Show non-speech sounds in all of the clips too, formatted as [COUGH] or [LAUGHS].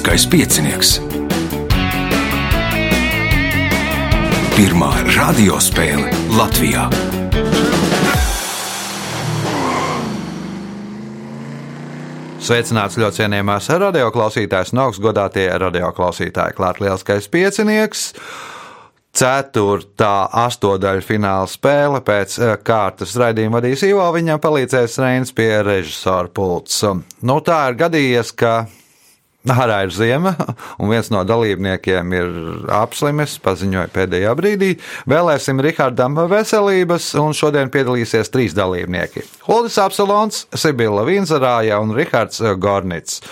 Lieliskais piecinieks. Pirmā radiospēle Latvijā. Sveicināts ļoti cienījamās radioklausītājas, no augstgadātie radioklausītāji. Klāt lielskais piecinieks. Ceturtā astotdaļa fināla spēle pēc eh, kārtas raidījuma vadīs Ivo. Viņam palīdzēs Reins pie režisora pults. Nu, tā ir gadījies, ka Ārā ir zima, un viens no dalībniekiem ir apslimis, paziņoja pēdējā brīdī. Vēlēsim Rihardam veselības, un šodien piedalīsies trīs dalībnieki - Holdis Apsalons, Sibila Vīnzarāja un Rihards Gornits.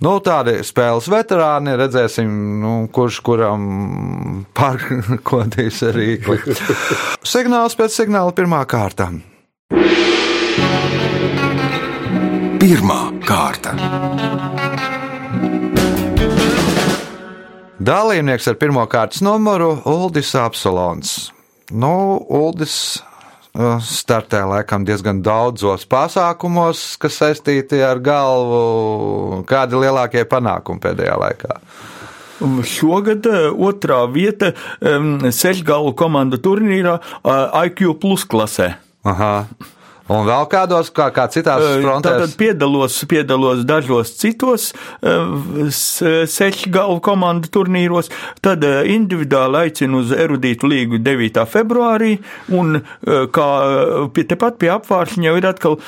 Nu, tādi spēles veterāni, redzēsim, nu, kurš kuram pārkodīs rīkli. [LAUGHS] Signāls pēc signāla pirmā kārta. Pirmā kārta. Dalībnieks ar pirmā kārtas numuru - Uldis Apsolons. Nu, Uldis uh, startē laikam diezgan daudzos pasākumos, kas saistīti ar galvu. Kādi lielākie panākumi pēdējā laikā? Šogad uh, otrā vieta um, sešgalu komandu turnīrā uh, IQ plus klasē. Aha. Un vēl kādos, kā, kā citās frontēs? Tātad piedalos, piedalos dažos citos sešu galvu komandu turnīros, tad individuāli aicinu uz erudītu līgu 9. februārī, un kā pie, tepat pie apvāršņa jau ir atkal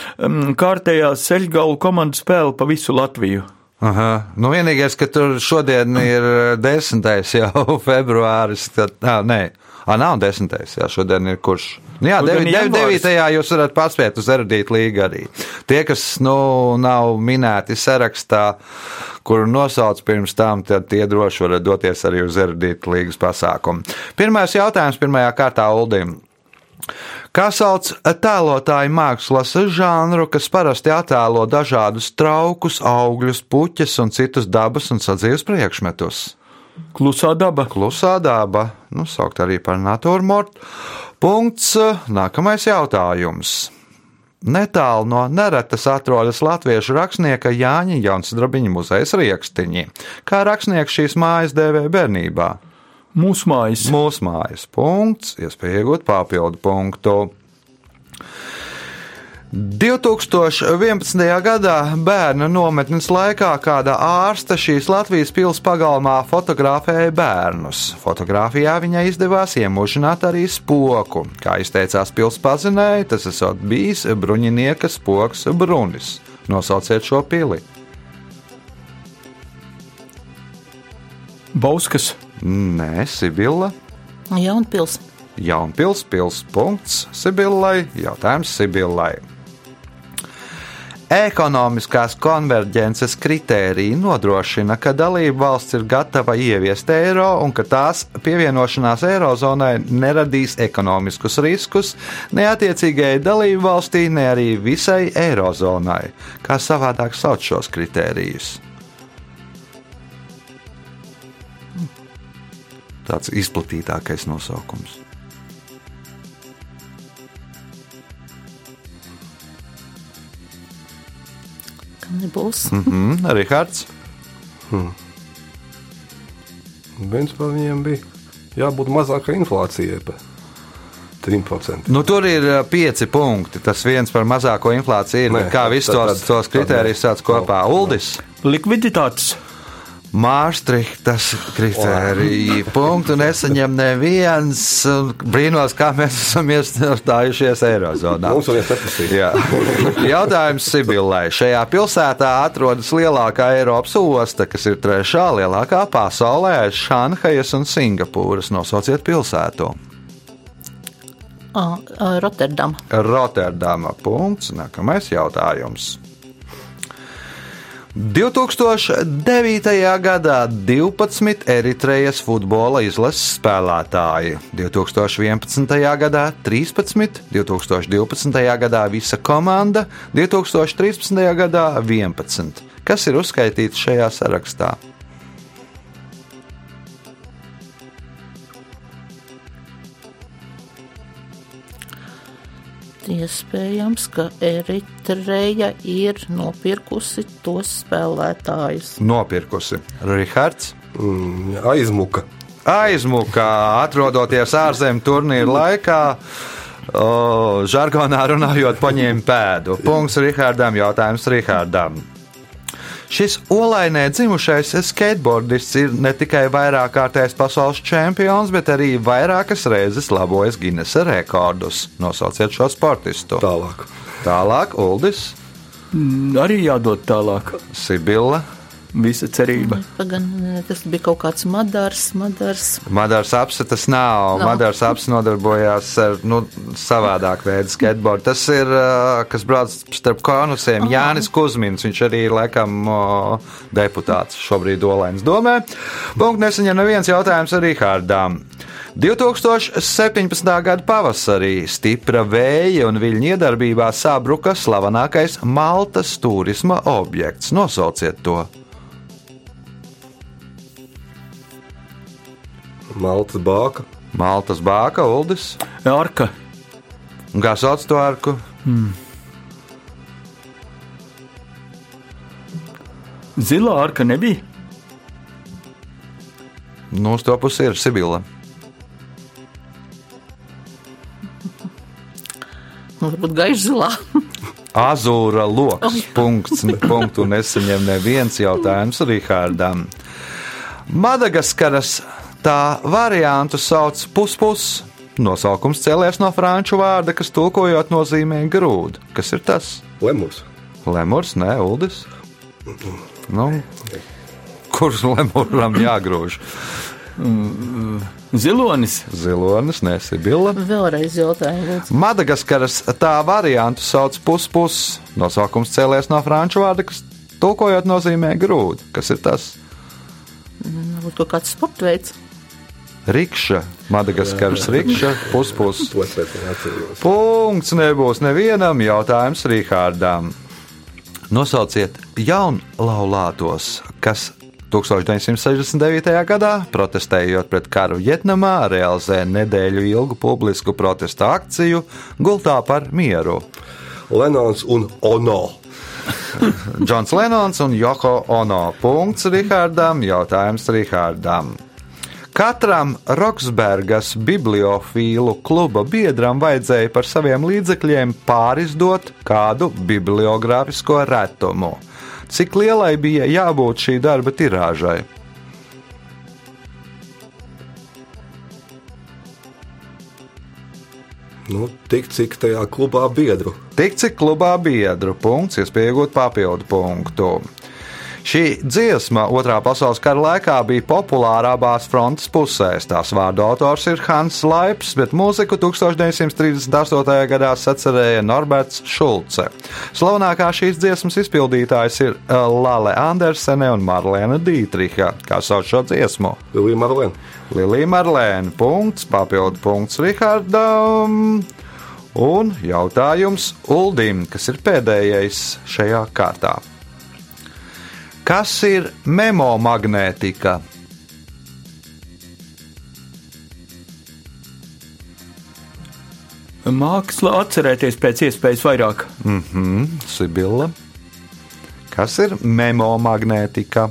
kārtējā sešu galvu komandu spēle pa visu Latviju. Aha. Nu, vienīgais, ka tur šodien ir 10. jau [LAUGHS] februāris, tad, nē. Ah, nav desmitais, jā, šodien ir kurš. Nu, jā, devi, devi, devītajā jūs varat paspēt uz erudītu līgu arī. Tie, kas nu, nav minēti sarakstā, kuru nosauc pirms tam, tad tie droši varat doties arī uz erudītu līgas pasākumu. Pirmais jautājums pirmajā kārtā Uldim. Kā sauc tēlotāju mākslas žanru, kas parasti attēlo dažādus traukus, augļus, puķes un citus dabas un sadzīves priekšmetus? Klusā daba. Klusā daba, nu, saukt arī par natūrmortu. Punkts. Nākamais jautājums. Netālu no neretas atrodas latviešu rakstnieka Jāņa Jansdrabiņa muzeja riekstiņi. Kā rakstnieks šīs mājas dēvē bērnībā? Mūsu mājas. Mūsu mājas. Punkts. Iespēja iegūt papildu punktu. 2011. gadā bērnu nometnes laikā kāda ārste šīs Latvijas pilsētas pagalmā fotografēja bērnus. Fotogrāfijā viņai izdevās iemūžināt arī spoku. Kā izteicās pilsētas pazinēji, tas esot bijis bruņinieka spoks Brunis. Nosauciet šo pili. Bauskas. Nē, Sibila. Jaunpils. Jaunpils, pils punkts Sibillai. Jautājums Sibillai. Ekonomiskās konverģences kritērija nodrošina, ka dalība valsts ir gatava ieviest eiro un ka tās pievienošanās eirozonai neradīs ekonomiskus riskus ne attiecīgajai dalību valstī, ne arī visai eirozonai. Kā savādāk sauc šos kritērijus? Tāds izplatītākais nosaukums. Kam nebūs? Mm -hmm, Rihards. Hmm. Viens par viņiem bija jābūt mazākai inflācijai. Pa. 3%. Nu, tur ir pieci punkti. Tas viens par mazāko inflāciju ir. Nē, kā visus tos, tos kritērijus sāc kopā? Uldis. Likviditātes. Māstrihtas kritērija. Punktu nesaņem neviens. Brīnos, kā mēs esam iestājušies Eirozonā. Jautājums Sibillai. Šajā pilsētā atrodas lielākā Eiropas osta, kas ir trešā lielākā pasaulē aiz Šanhajas un Singapūras. Nosauciet pilsētu. Rotterdama. Rotterdama. Punkts. Nākamais jautājums. 2009. gadā 12 Eritrejas futbola izlases spēlētāji, 2011. gadā 13, 2012. gadā visa komanda, 2013. gadā 11. Kas ir uzskaitīts šajā sarakstā? Iespējams, ka Eritreja ir nopirkusi tos spēlētājus. Nopirkusi Rihards. Mm, aizmuka. Aizmukā, atrodoties ārzemju turnīra laikā, o, žargonā runājot, paņēma pēdu. Punkts Rihardam, jautājums Rihardam. Šis olainē dzimušais skateboardists ir ne tikai vairāk kārtējs pasaules čempions, bet arī vairākas reizes labojis Guinnessa rekordus. Nosauciet šo sportistu. Tālāk. Tālāk, Uldis, Arī jādod tālāk. Sibila, Visa cerība. Pagan, tas bija kaut kāds madars, madars. Madars apse tas nav. Nav. Madars apse nodarbojās ar nu, savādāku veidu skateboardu. Tas ir, ā, kas brauc starp konusiem, Jānis Kuzmins. Viņš arī ir laikam deputāts šobrīd Olēnas domē. Punkts nesaņem neviens jautājums ar Rihārdām. 2017. gada pavasarī stipra vēja un viļņu iedarbībā sabruka slavenākais Maltas turisma objekts. Nosauciet to! Maltas bāka. Maltas bāka, Uldis. Arka. Un Kā sauc to arku? Zilā arka nebija. Nu, uz to pusi ir Sibila. Nu, Varbūt gaiši zilā. [LAUGHS] Azūra lokus. Punkts, punktu nesaņem neviens jautājums Rihardam. Madagaskaras tā variantu sauc puspus. Nosaukums cēlies no franču vārda, kas tulkojot nozīmē grūdu. Kas ir tas? Lemurs. Lemurs, nē, Uldis. Nu, kurš lemuram jāgrūž? Zilonis. Zilonis, nē, Sibila. Vēlreiz jautājumu. Madagaskaras tā variantu sauc puspus. Nosaukums cēlies no franču vārda, kas tulkojot nozīmē grūdu. Kas ir tas? Varbūt kaut kāds sporta veids. Rikša, Madagaskaras rikša, puspus. Punkts nebūs nevienam jautājums Rīgārdām. Nosauciet jaunlaulātos, kas 1969. gadā, protestējot pret karu Vietnamā, realizē nedēļu ilgu publisku protesta akciju Gultā par mieru. Lenons un Ono. Džons Lenons un Joko Ono. Punkts Rihardam, jautājums Rihardam. Katram Roksbergas bibliofīlu kluba biedram vajadzēja par saviem līdzekļiem pārizdot kādu bibliogrāfisko retumu. Cik lielai bija jābūt šī darba tirāžai? Nu, tik cik tajā klubā biedru. Tik cik klubā biedru punkts, iespēja iegūt papildu punktu. Šī dziesma Otrā pasaules kara laikā bija populāra abās frontes pusēs. Tās vārdu autors ir Hans Laips, bet mūziku 1938. gadā sacerēja Norberts Šulce. Slavenākā šīs dziesmas izpildītājs ir eh, Lale Andersene un Marlēna Dītriha, kā sauc šo dziesmu. Lilija Marlēna. Lilija Marlēna. Punkts, papildu punkts Rihardam. Un jautājums Uldim, kas ir pēdējais šajā kārtā. Kas ir memomagnētika? Māksla atcerēties pēc iespējas vairāk. Sibila. Kas ir memomagnētika?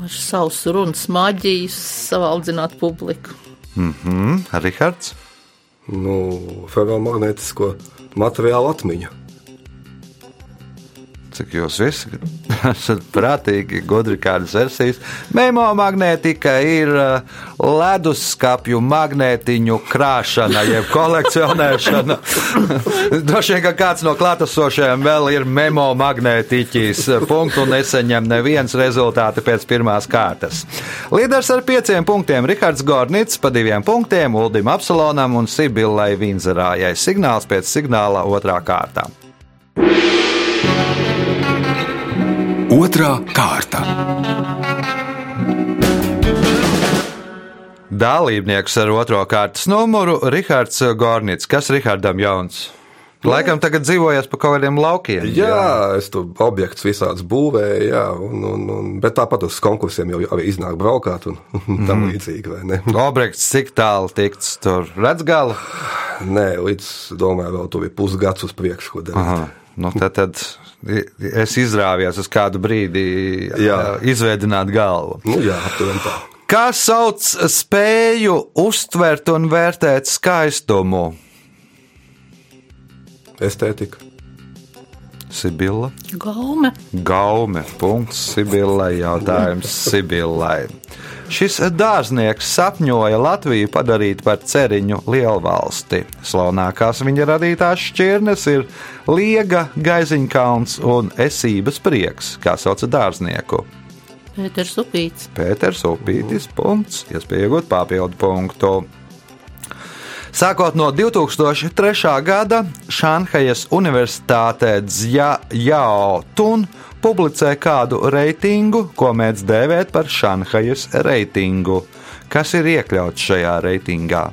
Ar savus runas maģiju savaldzināt publiku. Mhm, Rihards. Nu, ferromagnētisko materiālu atmiņu. Cik jūs visi [LAUGHS] esat prātīgi, gudri kādas versijas. Memomagnētika ir uh, leduskapju magnētiņu krāšana, jeb kolekcionēšana. [LAUGHS] Droši vien, ka kāds no klātesošajiem vēl ir memomagnētiķis. Punktu neseņem neviens rezultāti pēc pirmās kārtas. Līderis ar pieciem punktiem Rihards Gornits, pa diviem punktiem Uldim Apsalonam un Sibillai Vinzerājai. Signāls pēc signāla otrā kārtā. Otra kārta. Dalībnieks ar otro kārtas numuru - Rihards Gornits. Kas Rihardam jauns? Laikam tagad dzīvojas pa kaut kādiem laukiem. Jā, es tur objektus visādus būvēju, jā, un, un, un, bet tāpat uz konkursiem jau arī iznāk braukāt un [LAUGHS] tam līdzīgi, vai ne? [LAUGHS] Objekts cik tālu tikts tur redz galu? Nē, līdz, domāju, vēl tur ir pusgads uz priekšu, ko darīt. Aha. Nu, tad, tad es izrāvījos uz kādu brīdi, izveidot galvu. Nu, jā. Kā sauc spēju uztvert un vērtēt skaistumu? Estētika. Sibila. Gaume. Gaume. Punkts Sibillai. Jautājums Sibillai. Šis dārznieks sapņoja Latviju padarīt par ceriņu lielvalsti. Slavenākās viņa radītās šķirnes ir Liega, Gaiziņkalns un Esības prieks, kā sauc dārznieku. Pēters Upīts. Pēters Upītis. Punkts. Iespēja iegūt papildu punktu. Sākot no 2003. gada Šanhajas Universitātē Dzjao Tun publicē kādu reitingu, ko mēdz dēvēt par Šanhajas reitingu. Kas ir iekļauts šajā reitingā?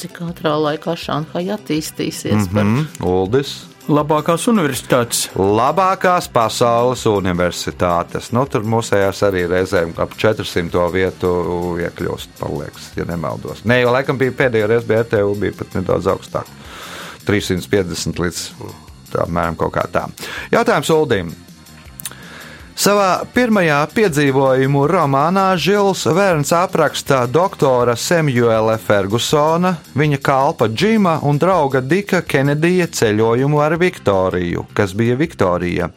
Cik ātrā laikā Šanhaja attīstīsies? Mm Mm, Uldis. Labākās universitātes. Labākās pasaules universitātes. Nu, tur mūsējās arī reizēm ap 400 vietu iekļūst, man liekas, ja nemaldos. Nē, jau laikam bija pēdējā reize, bija RTU, bija pat nedaudz augstāk. 350 līdz apmēram kaut kā tā. Jautājums Uldim. Savā pirmajā piedzīvojumu romānā Žils Verns apraksta doktora Samuela Fergusona, viņa kalpa Džima un drauga Dika Kenedija ceļojumu ar Viktoriju. Kas bija Viktorija?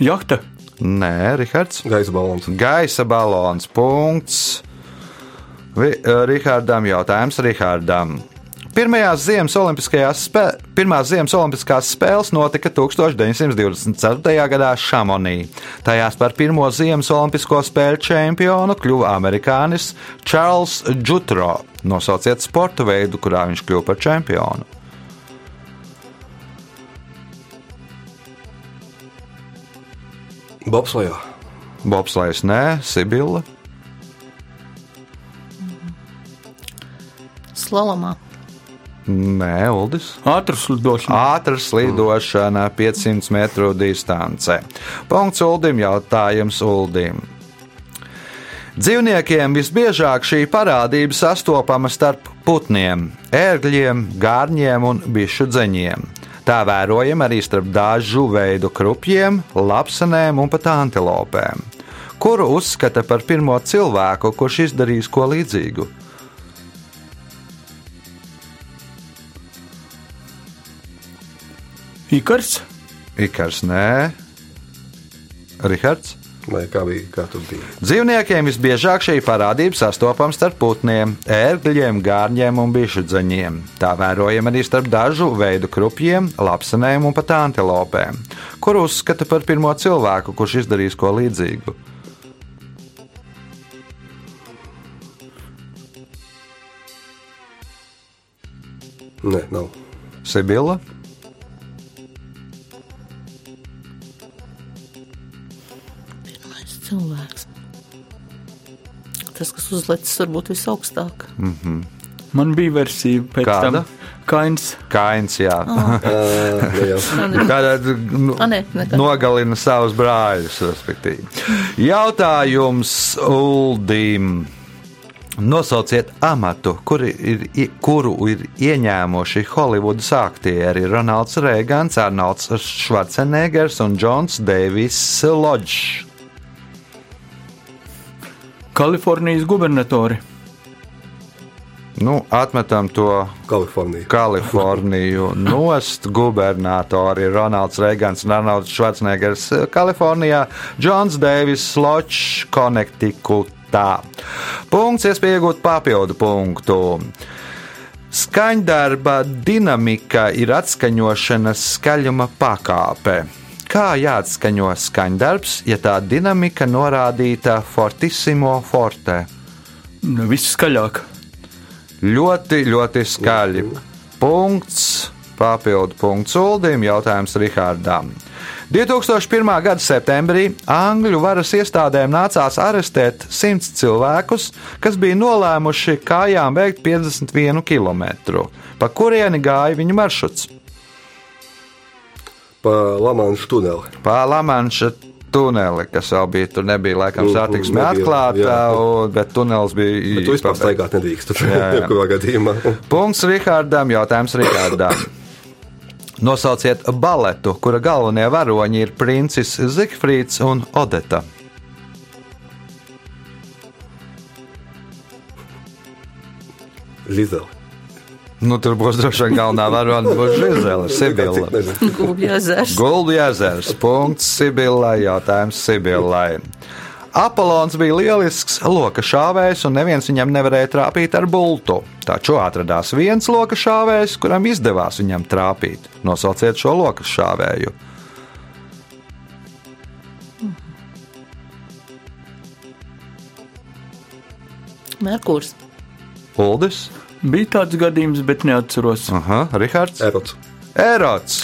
Jahta. Nē, Rihards. Gaisa balons. Gaisa balons. Punkts. Vi, Rihardam jautājums Rihardam. Pirmajās Ziemas Olimpiskajās, spē, pirmās Ziemas Olimpiskās spēles notika 1924. gadā Šamonī. Tajās par pirmo Ziemas Olimpisko spēļu čempionu kļuva amerikānis Čārls Džutro. Nosauciet sporta veidu, kurā viņš kļuva par čempionu. Bobslējā. Bobslēgs nē, Sibila. Slalomā. Nē, Uldis. Ātras lidošana. Ātras lidošana 500 metru distance. Punkts Uldim, jautājums Uldim. Dzīvniekiem visbiežāk šī parādība sastopama starp putniem, ērgļiem, gārņiem un bišu dzeņiem. Tā vērojama arī starp dažu veidu krupjiem, lapsenēm un pat antilopēm, kuru uzskata par pirmo cilvēku, kurš izdarījis ko līdzīgu. Ikars. Ikars nē, Rihards. Vai kā bija, kā tur bija? Dzīvniekiem visbiežāk šī parādība sastopama starp putniem, ērgļiem, gārņiem un bišudzeņiem. Tā vērojama arī starp dažu veidu krupjiem, lapsenēm un pat antilopēm, kur uzskata par pirmo cilvēku, kurš izdarījis ko līdzīgu. Nē, nav. Sibila, Tas, kas uzlicis varbūt visaugstāk. Man bija versija pēc Kāda? tam. Kains. Kains, jā. [LAUGHS] Jā. [LAUGHS] Tātad nu, A, nē, nekā. nogalina savus brāļus, respektīvi. Jautājums Uldim. Nosauciet amatu, kuri ir, kuru ir ieņēmuši Holivudas aktieri Ronalds Reigans, Arnolds Schwarzeneggers un Džons Deivis Lodžs. Kalifornijas gubernatori. Nu, atmetam to Kalifornija. Kaliforniju nost gubernatori Ronalds Reigans un Arnolds Schwarzeneggers Kalifornijā, Džons Deivis Sločs, Connecticutā. Punkts, iespēja iegūt papildu punktu. Skaņdarba dinamika ir atskaņošanas skaļuma pakāpe. Kā jāatskaņo skaņdarbs, ja tā dinamika norādīta fortissimo forte? Viss skaļāk. Ļoti, ļoti skaļi. Punkts, papildu punkts Uldim, jautājums Rihardam. 2001. gada septembrī Angļu varas iestādēm nācās arestēt 100 cilvēkus, kas bija nolēmuši kājām veikt 51 km. Pa kurieni gāja viņu maršruts? Pa Lamanšu tuneli. Pa Lamanša tuneli, kas vēl bija. Tur nebija laikam Mhm, satiksme atklāta, un- bet tunelis bija. Bet tu vispār staigāt nedrīkst. Tur [LAUGHS] jebkurā gadījumā. Punkts Rihardam, jautājums Rihardam. Nosauciet baletu, kura galvenie varoņi ir princis Zigfrīds un Odeta. Zizeli. Nu, tur būs droši vien galvenā varone, būs Žizela, Sibila. Gulbja ezers. Guldu ezers, punkts Sibilai, jautājums Sibilai. Apolons bija lielisks loka šāvējs, un neviens viņam nevarēja trāpīt ar bultu. Taču atradās viens loka šāvējs, kuram izdevās viņam trāpīt. Nosauciet šo loka šāvēju. Merkurs. Uldis, Bija tāds gadījums, bet neatceros. Aha, Rihards, Erots. Erots.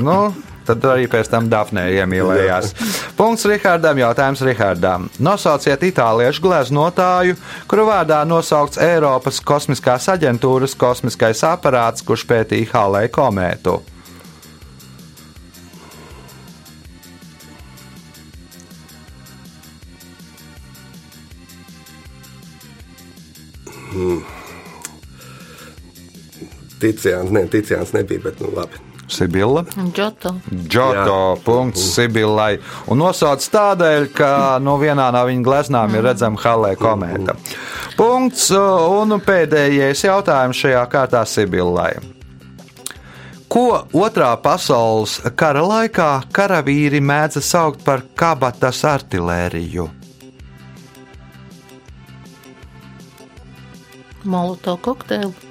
Nu, tad arī pēc tam Dafnē iemīlējās. Punkts Rihardam, jautājums Rihardam. Nosauciet itāliešu gleznotāju, kuru vārdā nosaukts Eiropas kosmiskās aģentūras kosmiskais aparāts, kurš pētīja Hallei komētu. Ticiāns, ne, Ticiāns nebija, bet nu labi. Sibila. Džoto. Džoto punkts Sibilai. Un nosauc tādēļ, ka no vienā no viņa gleznām ir redzama Hallē komēta. Punkts un pēdējais jautājums šajā kārtā Sibilai. Ko otrā pasaules kara laikā karavīri mēdza saukt par kabatas artilēriju? Moloto kokteili.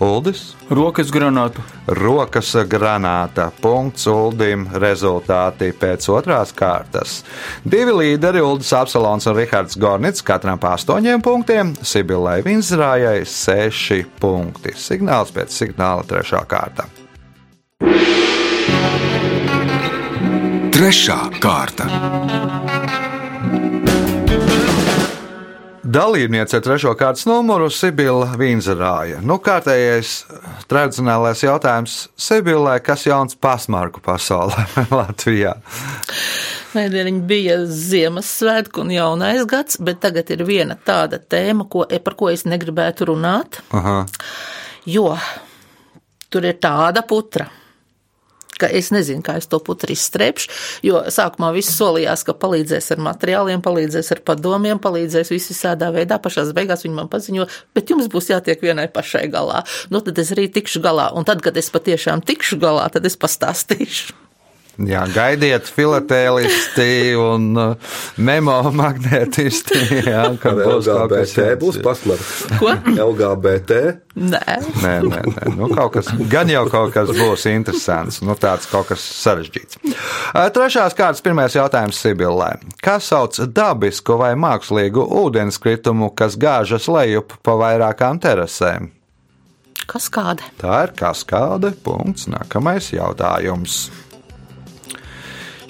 Uldis, Rokas granātu. rokas granāta, punkts Uldim, rezultāti pēc otrās kārtas. Divi līderi, Uldis Apsalons un Rihards Gornits, katram pa astoņiem punktiem, Sibilai Vinzrājai seši punkti. Signāls pēc signāla trešā kārta. Trešā kārta. Dalībniece trešo kārtas numuru Sibila Vinzerāja. Nu, kārtējais tradicionālais jautājums Sibilai, kas jauns pasmarku pasaulē [LAUGHS] Latvijā? Mēdieniņi bija Ziemassvētku un jaunais gads, bet tagad ir viena tāda tēma, ko, par ko es negribētu runāt, Aha. jo tur ir tāda putra. Ka Es nezinu, kā es to putru izstrēpšu, jo sākumā viss solījās, ka palīdzēs ar materiāliem, palīdzēs ar padomiem, palīdzēs visi sādā veidā. Pašās beigās viņi man paziņo, bet jums būs jātiek vienai pašai galā. Nu, tad es arī tikšu galā, un tad, kad es patiešām tikšu galā, tad es pastāstīšu. Jā, gaidiet, filatēlisti un uh, memo magnētisti. Jā, kad būs LGBT būs jauns. pasmars. Ko? LGBT. Nē. Nē, nē, nē. Nu, kaut kas, gan jau kaut kas būs interesants, nu, tāds kaut kas sarežģīts. Ā, Trešās kārtas pirmais jautājums Sibilē. Kas sauc dabisku vai mākslīgu ūdenskritumu, kas gāžas lejup pa vairākām terasēm? Kas kāda? Tā ir kaskāde. Punkts. Nākamais jautājums.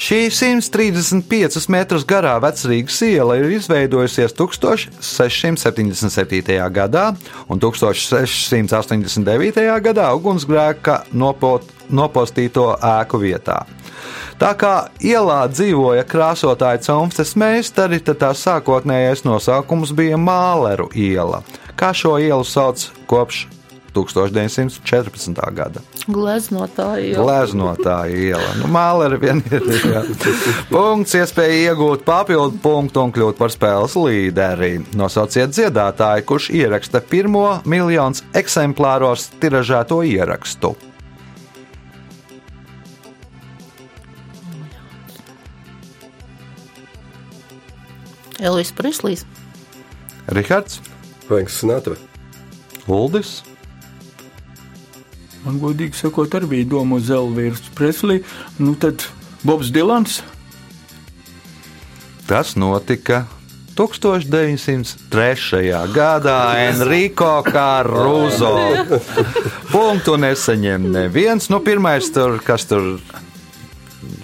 Šī 135 metrus garā vecrīgas iela ir izveidojusies 1677. gadā un 1689. gadā ugunsgrēka nopot, nopostīto ēku vietā. Tā kā ielā dzīvoja krāsotāji Cunftes meistari, tad tā sākotnējais nosaukums bija Māleru iela. Kā šo ielu sauc kopš 1914. gada? Gleznotāji. jau. Gleznotāja iela. Nu, Mālera vien ir. jā. Punkts, iespēja iegūt papildu punktu un kļūt par spēles līderi. Nosauciet dziedātāju, kurš ieraksta pirmo miljonus eksemplāros tiražēto ierakstu. Elvis Prislīs. Rihards, Franks Sinatra. Uldis, Man godīgi sakot, arī bija doma uz Elvīru Preslī. Nu tad Bobs Dilans. tas notika 1903. gadā Enrico Caruso. Punktu nesaņem neviens. Nu, pirmais, tur, kas tur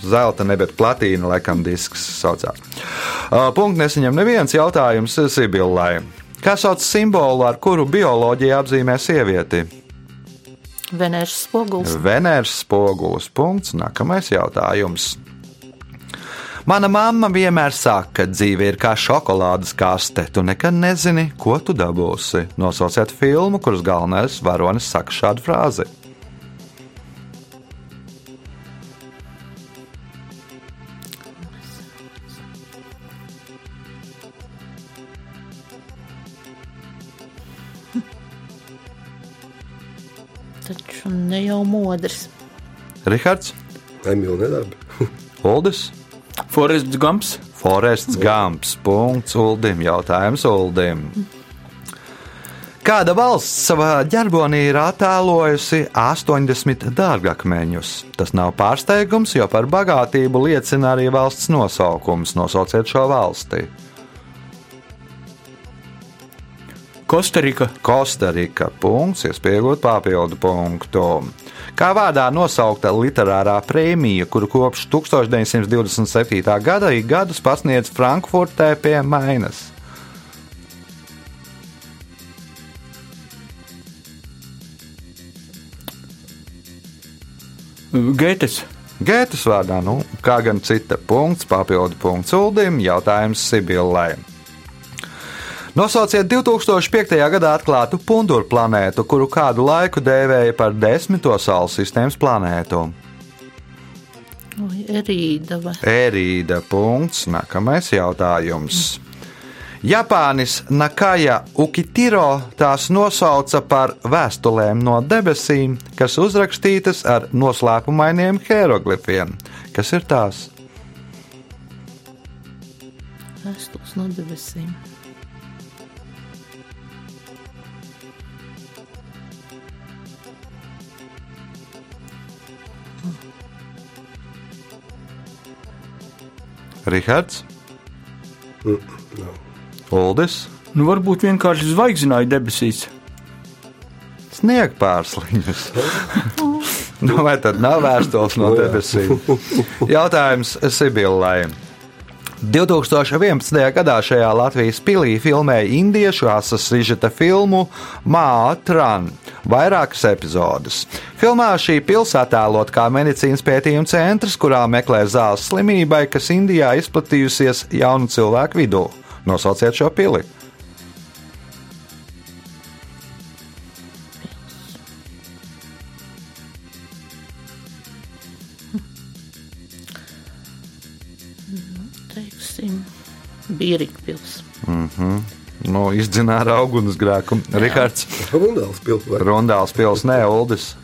zelta, ne bet platīna, laikam, disks saucās. Uh, Punkts nesaņem neviens jautājums Sibillai. Kā sauc simbolu, ar kuru bioloģija apzīmē sievieti? Venēras spogulis. Venēras spogulis. Punkts. Nākamais jautājums. Mana mamma vienmēr saka, ka dzīve ir kā šokolādes kaste. Tu nekad nezini, ko tu dabūsi. Nosauciet filmu, kuras galvenais varonis saka šādu frāzi. Taču ne jau modrs. Rihards, Emīļa nedarbi. [LAUGHS] Uldis, Forests Gumps. Forests Gumps. Punkts Uldim. Jautājums Uldim. Kāda valsts savā ģerbonī ir attēlojusi 80 dārgakmeņus? Tas nav pārsteigums, jo par bagātību liecina arī valsts nosaukums. Nosauciet šo valsti. Kostarika. Kostarika. Punkts, iespējot papildu punktu. Kā vārdā nosaukta literārā prēmija, kuru kopš 1927. gada ik gadus pasniedz Frankfurtē pie Mainas. Gētes. Gētas vārdā, nu, kā gan cita punkts, papildu punkts Uldim, jautājums Sibillai. Nosauciet 2005. gadā atklātu punduru planētu, kuru kādu laiku dēvēja par desmito Saules sistēmas planētu. Erīda vai Ērīda punkts. Nākamais jautājums. Japānis Nakaja Ukitiro tās nosauca par vēstulēm no debesīm, kas uzrakstītas ar noslēpumainiem hieroglifiem. Kas ir tās? vēstules no debesīm? Rihards, Uldis, Nu, varbūt vienkārši zvaigznāja debesīs. Sniegpārsliņus. [LAUGHS] nu, vai tad nav vēstules no debesīm? Jautājums Sibillai. 2011. gadā šajā Latvijas pilī filmēja indiešu asas sižeta filmu Mātran. Vairākas epizodes. Filmā šī pilsēta attēlot kā medicīnas pētījuma centrs, kurā meklē zāles slimībai, kas Indijā izplatījusies jaunu cilvēku vidū. Nosauciet šo pili. Bīrikpils. Nu, izdzināra ugunsgrēku. Rihards, Rundāls pilsēta. Rundāls pils, ne Uldis.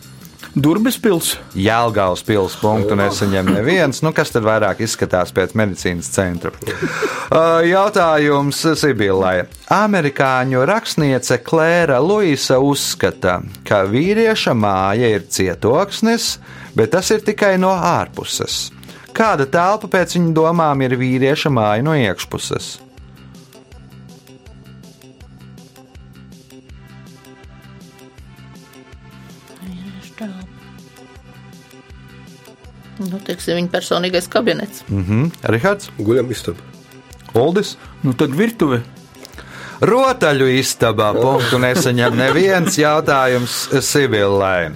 Durbes pils. Jēlgājas pilsētas punktu nesaņem [LAUGHS] neviens. Nu, kas tad vairāk izskatās pēc medicīnas centra? [LAUGHS] Uh, Jautājums Sibīlai. Amerikāņu rakstniece Klēra Luisa uzskata, ka vīrieša māja ir cietoksnis, bet tas ir tikai no ārpuses. Kāda telpa pēc viņa domām ir vīrieša māja no iekšpuses? Nu, teiksim, viņa personīgais kabinets. Mhm. Rihards, Guļam istaba. Uldis. Nu, tad virtuve. Rotaļu istabā punktu nesaņem neviens jautājums Sibillai.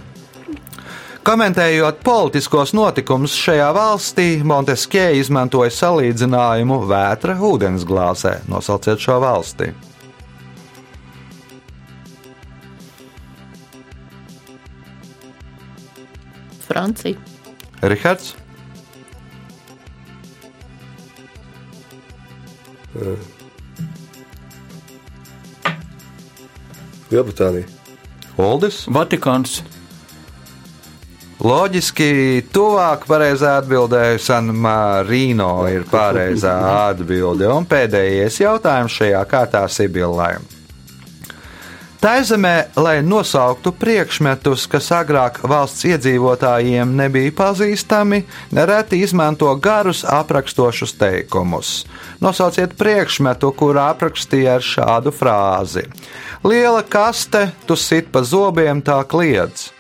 Komentējot politiskos notikumus šajā valstī, Monteskie izmantoja salīdzinājumu vētra ūdensglāzē. Nosauciet šo valsti. Francija. Rihards, Lielbritānija. Uldis. Vatikāns. Loģiski, tuvāk pareizā atbildēja San Marino ir pareizā atbilde. Un pēdējais jautājums šajā kārtā Sibillai. Tā zemē, lai nosauktu priekšmetus, kas agrāk valsts iedzīvotājiem nebija pazīstami, nereti izmanto garus aprakstošus teikumus. Nosauciet priekšmetu, kurā aprakstīja ar šādu frāzi: Liela kaste, tu sit pa zobiem, tā kliedz.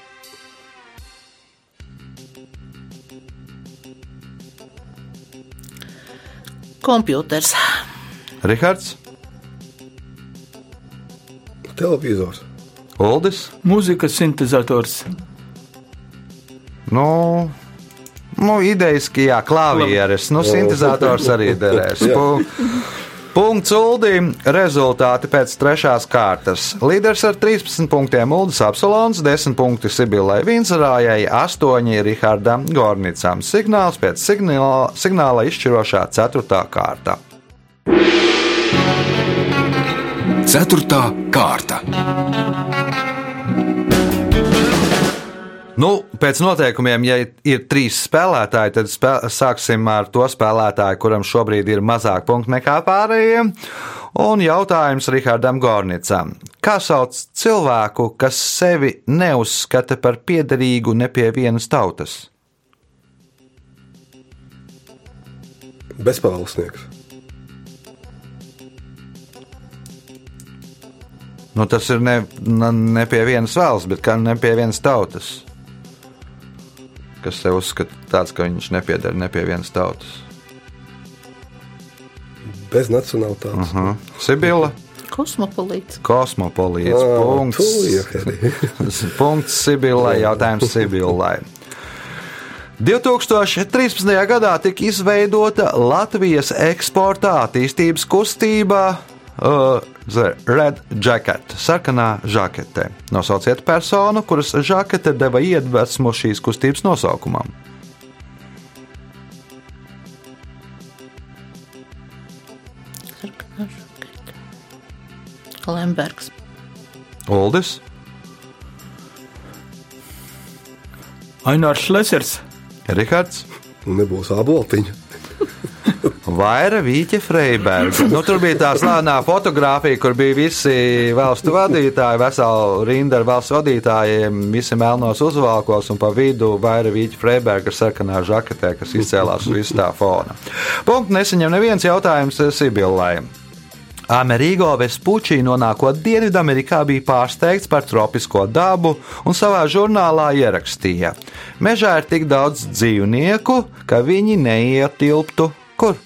Kompjuters. Rihards, Televizors. Uldis. Mūzikas sintetizators. Nu, nu idejaski, jā, klavieres, nu, [LAUGHS] sintetizators arī derēs. Punkts Uldīm. Rezultāti pēc trešās kārtas. Līderis ar 13 punktiem Uldis Apsolons, 10 punkti Sibilai Vinzarājai, 8 Rihardam Gornicam. Signāls pēc signāla, signāla izšķirošā 4. kārta. Ceturtā kārta. Nu, pēc noteikumiem, ja ir trīs spēlētāji, tad spē sāksim ar to spēlētāju, kuram šobrīd ir mazāk punktu nekā pārējiem. Un jautājums Rihardam Gornicam. Kā sauc cilvēku, kas sevi neuzskata par piederīgu ne pie vienas tautas? Bezpālsnieks. Nu, tas ir ne, ne, ne pie vienas valsts, bet gan ne pie vienas tautas. Kas sev uzskata tāds, ka viņš nepieder ne pie vienas tautas. Bez nacionālitātes. Uh -huh. Sibila, Kosmopolīts. kosmopolīts. Ā, Punkts. [LAUGHS] Punkts Sibilai, jautājums Sibilai. 2013. gadā tika izveidota Latvijas eksporta attīstības kustība uh, The Red Jacket, sarkanā žakete. Nosauciet personu, kuras žakete deva iedvesmu šīs kustības nosaukumam. Lembergs. Uldis, Ainārs Šlesers. Rihards. Un nebūs aboltiņa. [LAUGHS] Vaira Vīķa Freiberga. Nu, tur bija tā slānā fotografija, kur bija visi valstu vadītāji, vesela rinda ar valsts vadītājiem, visi melnos uzvalkos un pa vidu Vaira Vīķa Freiberga ar sarkanā žaketē, kas izcēlās uz visu tā fona. Punktu nesaņem neviens jautājums Sibillai. Amerigo Vespucci nonākot Dienvidamerikā bija pārsteigts par tropisko dabu un savā žurnālā ierakstīja: Mežā ir tik daudz dzīvnieku, ka viņi neietilptu kur.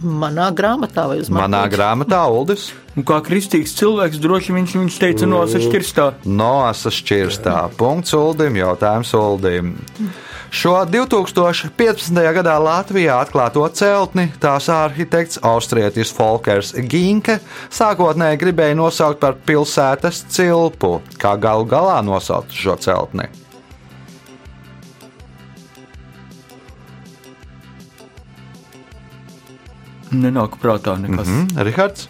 Manā grāmatā vai uz Manā mapiņas? grāmatā Uldis Un kā kristīgs cilvēks, droši viņš, viņš teica, no sašķirstā. Noasa šķirstā. Punkts Uldim, jautājums Uldim. Šo 2015. gadā Latvijā atklāto celtni tās arhitekts austrietis Folkers Ginke sākotnēji gribēja nosaukt par pilsētas cilpu, kā galu galā nosaukt šo celtni. Nenāk prātā nekas. Mm. Mm, Rihards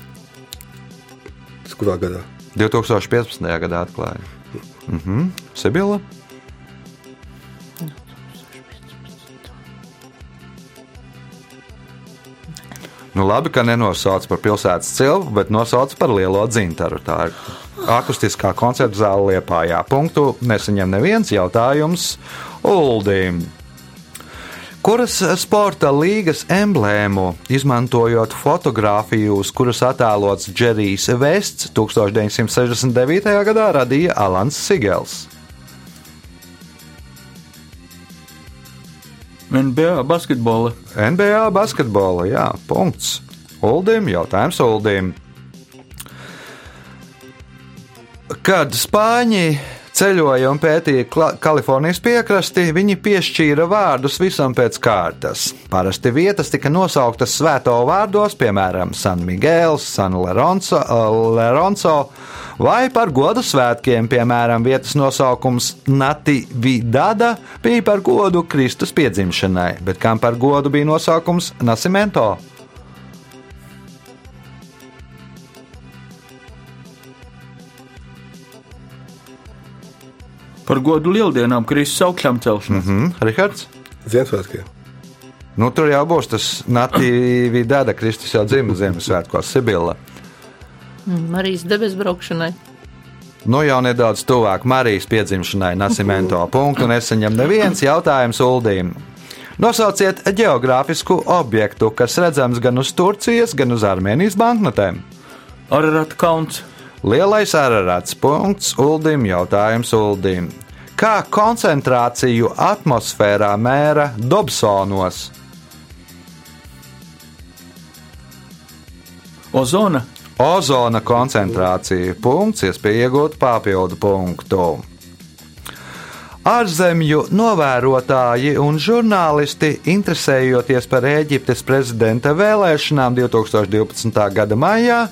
Tas kurā gadā? 2015. gadā atklāja. Mhm. Sibila. Nu, labi, ka nenosauc par pilsētas cilpu, bet nosauc par lielo dzintaru. Tā ir akustiskā koncerta zāle Liepājā. Punktu nesaņem neviens jautājums Uldim. Kuras sporta līgas emblēmu, izmantojot fotografiju, uz kuras attēlots Džerijs Vests, 1969. gadā radīja Alans Sigels? NBA basketbola. NBA basketbola, jā, punkts. Uldim, jautājums Uldim. Kad Spāņi ceļoja un pētīja Kalifornijas piekrasti, viņi piešķīra vārdus visam pēc kārtas. Parasti vietas tika nosauktas svēto vārdos, piemēram, San Miguels, San Leronco, Leronco vai par godu svētkiem, piemēram, vietas nosaukums Natividada bija par godu Kristus piedzimšanai, bet kam par godu bija nosaukums Nasimento? Par godu lieldienām, Kristus augšām celšanas. Mm. Hmm, Rihards? Ziemassvētkiem. Nu, tur jau būs tas Natividada, Kristus jau dzimta Ziemassvētkos, Sibila. Mm, Marijas debesu braukšanai. Nu, jau nedaudz tuvāk Marijas piedzimšanai, Nasimento punktu nesaņem neviens jautājums Uldīm. Nosauciet geogrāfisku objektu, kas redzams gan uz Turcijas, gan uz Armēnijas banknotēm. Ararat kauns. Lielais ararats punkts Uldim jautājums Uldim. Kā koncentrāciju atmosfērā mēra Dobsonos? Ozona. Ozona koncentrācija punkts, iespēja iegūt papildu punktu. Ārzemju novērotāji un žurnālisti, interesējoties par Eģiptes prezidenta vēlēšanām 2012. gada maijā,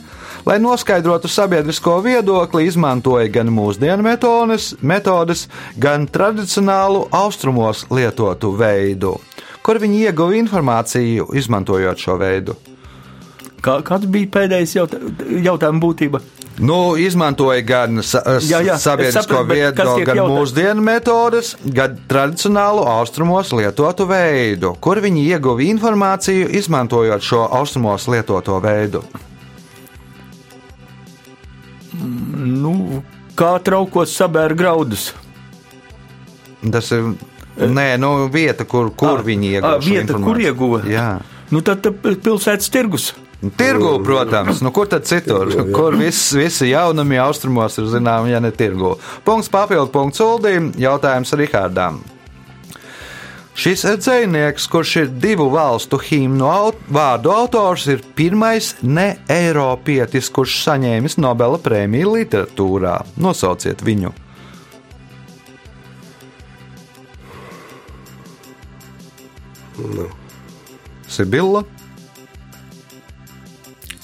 lai noskaidrotu sabiedrisko viedokli, izmantoja gan mūsdienu metodes, metodes, gan tradicionālu austrumos lietotu veidu. Kur viņi ieguva informāciju, izmantojot šo veidu? Kā, kāds bija pēdējais jautā, jautājuma būtība? Nu, izmantoja gan sa Jā, jā, sabiedrisko viedokli, gan jautāts? mūsdienu metodes, gan tradicionālu austrumos lietotu veidu. Kur viņi ieguva informāciju, izmantojot šo austrumos lietoto veidu? Nu, kā traukos sabēra graudus? Tas ir nē, nu, vieta, kur, kur Ā, viņi ā, ieguva. vieta, kur informāciju. ieguva? Jā. Nu, tad pilsētas tirgus. Tirgu, protams, nu, kur tad citur? Kur viss, visi jaunumi austrumos ir zināms, ja ne tirgu? Punkts papildu punkts Uldīm, jautājums Rihardam. Šis dzinieks, kurš ir divu valstu himnu aut vārdu autors, ir pirmais ne-eiropietis, kurš saņēmis Nobela prēmiju literatūrā. Nosauciet viņu! Nu, Sibilla,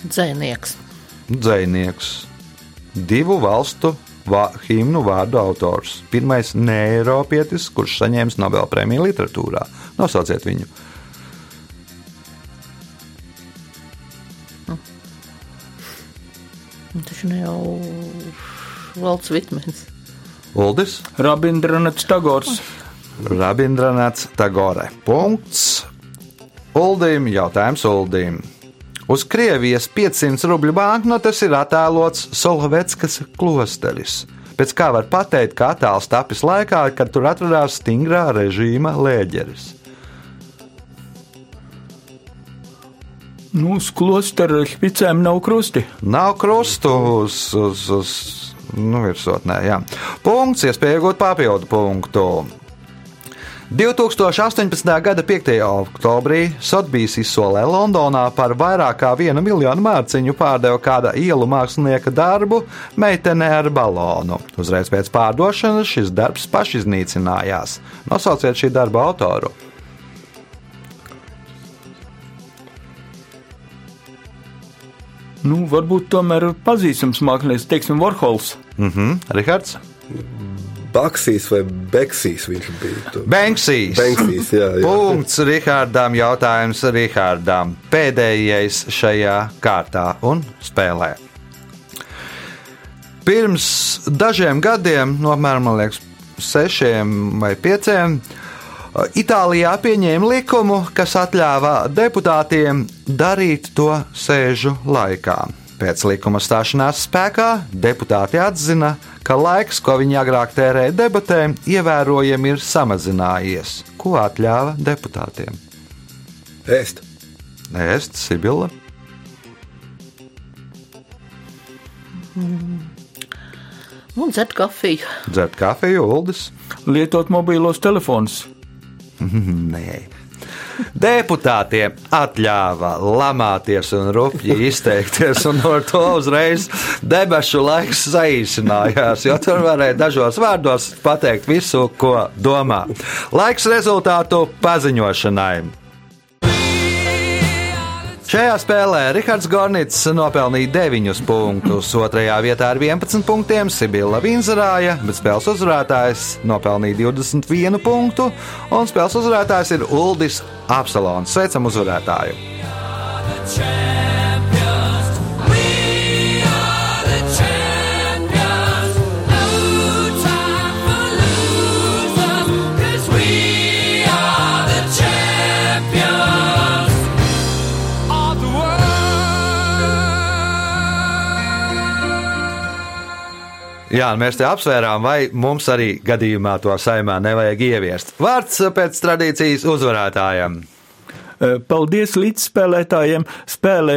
Dzēnieks. dzinieks, divu valstu vā, himnu vārdu autors. Pirmais ne-eiropietis, kurš saņēmis Nobela prēmiju literatūrā. Nosauciet viņu! Taču ne jau Valds Vitmens. Uldis, Rabindranats Tagors. Rabindranats Tagore. Punkts. Uldim, jautājums Uldim. Uz Krievijas 500 rubļu banknotes ir attēlots Solovetskas klosteris. Pēc kā var pateikt, ka attēls tapis laikā, kad tur atradās stingrā režīma lēģeris. Nu, uz klostera špicēm nav krusti. Nav krustu uz, uz, uz nu, virsotnē. Jā. Punkts, iespēja iegūt papildu punktu. 2018. gada 5. oktobrī Sotbīs izsolē Londonā par vairāk kā vienu miljonu mārciņu pārdeva kāda ielu mākslinieka darbu meitene ar balonu. Uzreiz pēc pārdošanas šis darbs pašiznīcinājās. Nosauciet šī darba autoru. Nu, varbūt tomēr pazīstams mākslinieks, teiksim, Warhols. Mhm, Rihards. Baksīs vai Beksīs viņš bija. Banksīs. Banksīs, jā, jā. Punkts Rihardam. Jautājums Rihardam. Pēdējais šajā kārtā un spēlē. Pirms dažiem gadiem, no apmēram liekas, sešiem vai pieciem, Itālijā pieņēma likumu, kas atļāva deputātiem darīt to sēžu laikā. Pēc likuma stāšanās spēkā deputāti atzina, ka laiks, ko viņi agrāk tērēja debatēm, ievērojami ir samazinājies. Ko atļāva deputātiem? Ēst. Ēst, Sibila, Un dzert kafiju. dzert kafiju, uldis. Lietot mobīlos telefonus. [LAUGHS] Nē. Deputātiem atļāva lamāties un rupji izteikties, un ar to uzreiz debesu laiks saīsinājās, jo tur varēja dažos vārdos pateikt visu, ko domā. Laiks rezultātu paziņošanai. Šajā spēlē Rahards Gornits nopelnīja 9 punktus, otrajā vietā ar 11 punktiem Sibila Vinzarāja, bet spēles uzvarētājs nopelnīja 21 punktu, un spēles uzvarētājs ir Uldis Apsalons. Sveicam uzvarētāju! Jā, mēs te apsvērām, vai mums arī gadījumā to saimā nevajag ieviest. Vārds pēc tradīcijas uzvarētājam. Paldies līdzspēlētājiem. Spēle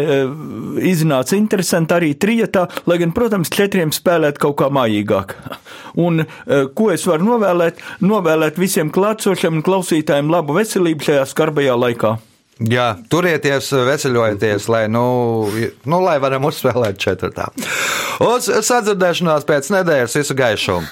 iznāca interesanti arī trietā, lai gan, protams, četriem spēlēt kaut kā mājīgāk. [LAUGHS] Un ko es varu novēlēt? Novēlēt visiem klātsošiem un klausītājiem labu veselību šajā skarbajā laikā. Jā, turieties, veseļojieties, lai, nu, nu, lai varam uzspēlēt četrtā. Uz sadzirdēšanās pēc nedēļas visu gaišumu!